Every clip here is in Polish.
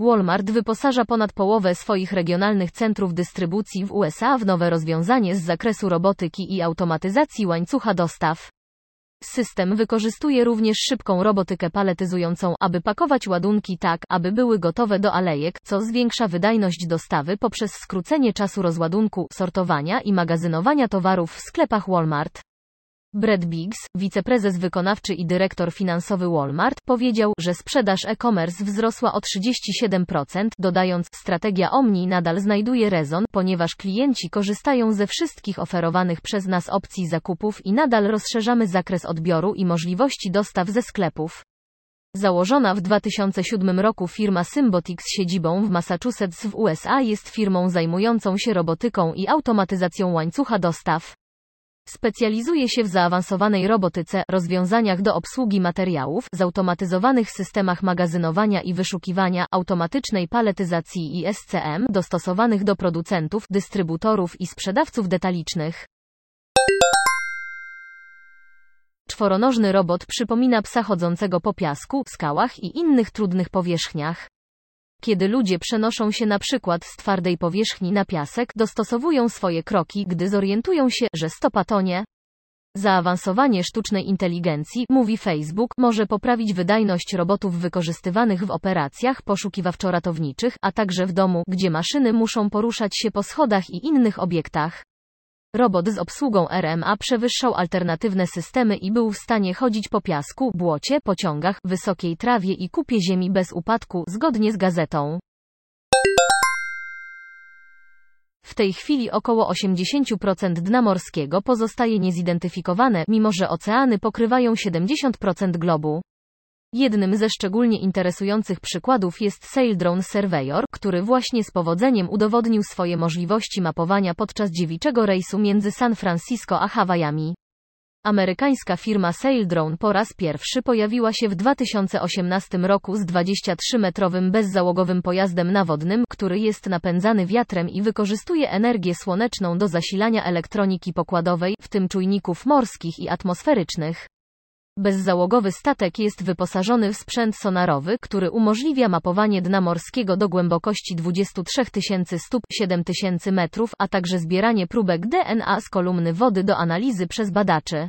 Walmart wyposaża ponad połowę swoich regionalnych centrów dystrybucji w USA w nowe rozwiązanie z zakresu robotyki i automatyzacji łańcucha dostaw. System wykorzystuje również szybką robotykę paletyzującą, aby pakować ładunki tak, aby były gotowe do alejek, co zwiększa wydajność dostawy poprzez skrócenie czasu rozładunku, sortowania i magazynowania towarów w sklepach Walmart. Brad Biggs, wiceprezes wykonawczy i dyrektor finansowy Walmart, powiedział, że sprzedaż e-commerce wzrosła o 37%, dodając, strategia Omni nadal znajduje rezon, ponieważ klienci korzystają ze wszystkich oferowanych przez nas opcji zakupów i nadal rozszerzamy zakres odbioru i możliwości dostaw ze sklepów. Założona w 2007 roku firma Symbotic z siedzibą w Massachusetts w USA jest firmą zajmującą się robotyką i automatyzacją łańcucha dostaw. Specjalizuje się w zaawansowanej robotyce, rozwiązaniach do obsługi materiałów, zautomatyzowanych systemach magazynowania i wyszukiwania, automatycznej paletyzacji i SCM, dostosowanych do producentów, dystrybutorów i sprzedawców detalicznych. Czworonożny robot przypomina psa chodzącego po piasku, skałach i innych trudnych powierzchniach. Kiedy ludzie przenoszą się na przykład z twardej powierzchni na piasek, dostosowują swoje kroki, gdy zorientują się, że stopa tonie. Zaawansowanie sztucznej inteligencji, mówi Facebook, może poprawić wydajność robotów wykorzystywanych w operacjach poszukiwawczo-ratowniczych, a także w domu, gdzie maszyny muszą poruszać się po schodach i innych obiektach. Robot z obsługą RMA przewyższał alternatywne systemy i był w stanie chodzić po piasku, błocie, pociągach, wysokiej trawie i kupie ziemi bez upadku, zgodnie z gazetą. W tej chwili około 80% dna morskiego pozostaje niezidentyfikowane, mimo że oceany pokrywają 70% globu. Jednym ze szczególnie interesujących przykładów jest Sail Drone Surveyor, który właśnie z powodzeniem udowodnił swoje możliwości mapowania podczas dziewiczego rejsu między San Francisco a Hawajami. Amerykańska firma Sail Drone po raz pierwszy pojawiła się w 2018 roku z 23-metrowym bezzałogowym pojazdem nawodnym, który jest napędzany wiatrem i wykorzystuje energię słoneczną do zasilania elektroniki pokładowej, w tym czujników morskich i atmosferycznych. Bezzałogowy statek jest wyposażony w sprzęt sonarowy, który umożliwia mapowanie dna morskiego do głębokości 23 tysięcy stóp 7 tysięcy metrów, a także zbieranie próbek DNA z kolumny wody do analizy przez badaczy.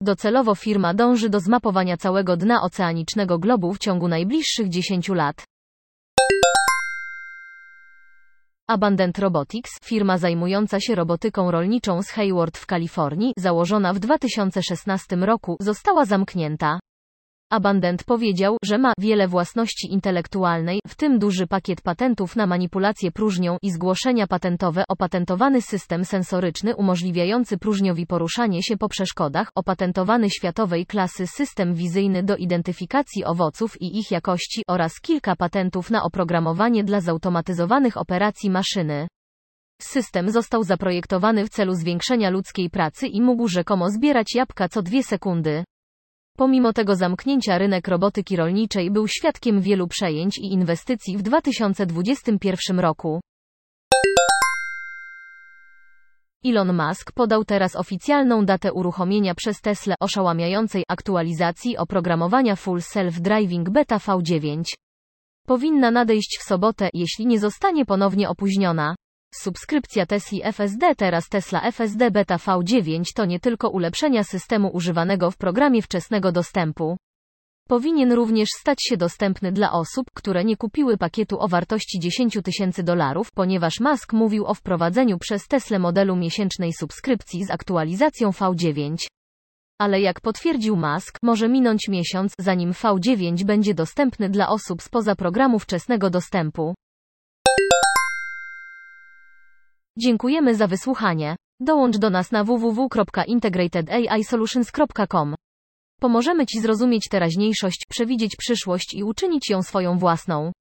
Docelowo firma dąży do zmapowania całego dna oceanicznego globu w ciągu najbliższych 10 lat. Abundant Robotics, firma zajmująca się robotyką rolniczą z Hayward w Kalifornii, założona w 2016 roku, została zamknięta. Abundant powiedział, że ma wiele własności intelektualnej, w tym duży pakiet patentów na manipulację próżnią i zgłoszenia patentowe, opatentowany system sensoryczny umożliwiający próżniowi poruszanie się po przeszkodach, opatentowany światowej klasy system wizyjny do identyfikacji owoców i ich jakości oraz kilka patentów na oprogramowanie dla zautomatyzowanych operacji maszyny. System został zaprojektowany w celu zwiększenia ludzkiej pracy i mógł rzekomo zbierać jabłka co dwie sekundy. Pomimo tego zamknięcia rynek robotyki rolniczej był świadkiem wielu przejęć i inwestycji w 2021 roku. Elon Musk podał teraz oficjalną datę uruchomienia przez Tesla oszałamiającej aktualizacji oprogramowania Full Self-Driving Beta V9. Powinna nadejść w sobotę, jeśli nie zostanie ponownie opóźniona. Subskrypcja Tesli FSD teraz Tesla FSD Beta V9 to nie tylko ulepszenia systemu używanego w programie wczesnego dostępu. Powinien również stać się dostępny dla osób, które nie kupiły pakietu o wartości 10 tysięcy dolarów, ponieważ Musk mówił o wprowadzeniu przez Tesla modelu miesięcznej subskrypcji z aktualizacją V9. Ale jak potwierdził Musk, może minąć miesiąc, zanim V9 będzie dostępny dla osób spoza programu wczesnego dostępu. Dziękujemy za wysłuchanie. Dołącz do nas na www.integratedAIsolutions.com. Pomożemy Ci zrozumieć teraźniejszość, przewidzieć przyszłość i uczynić ją swoją własną.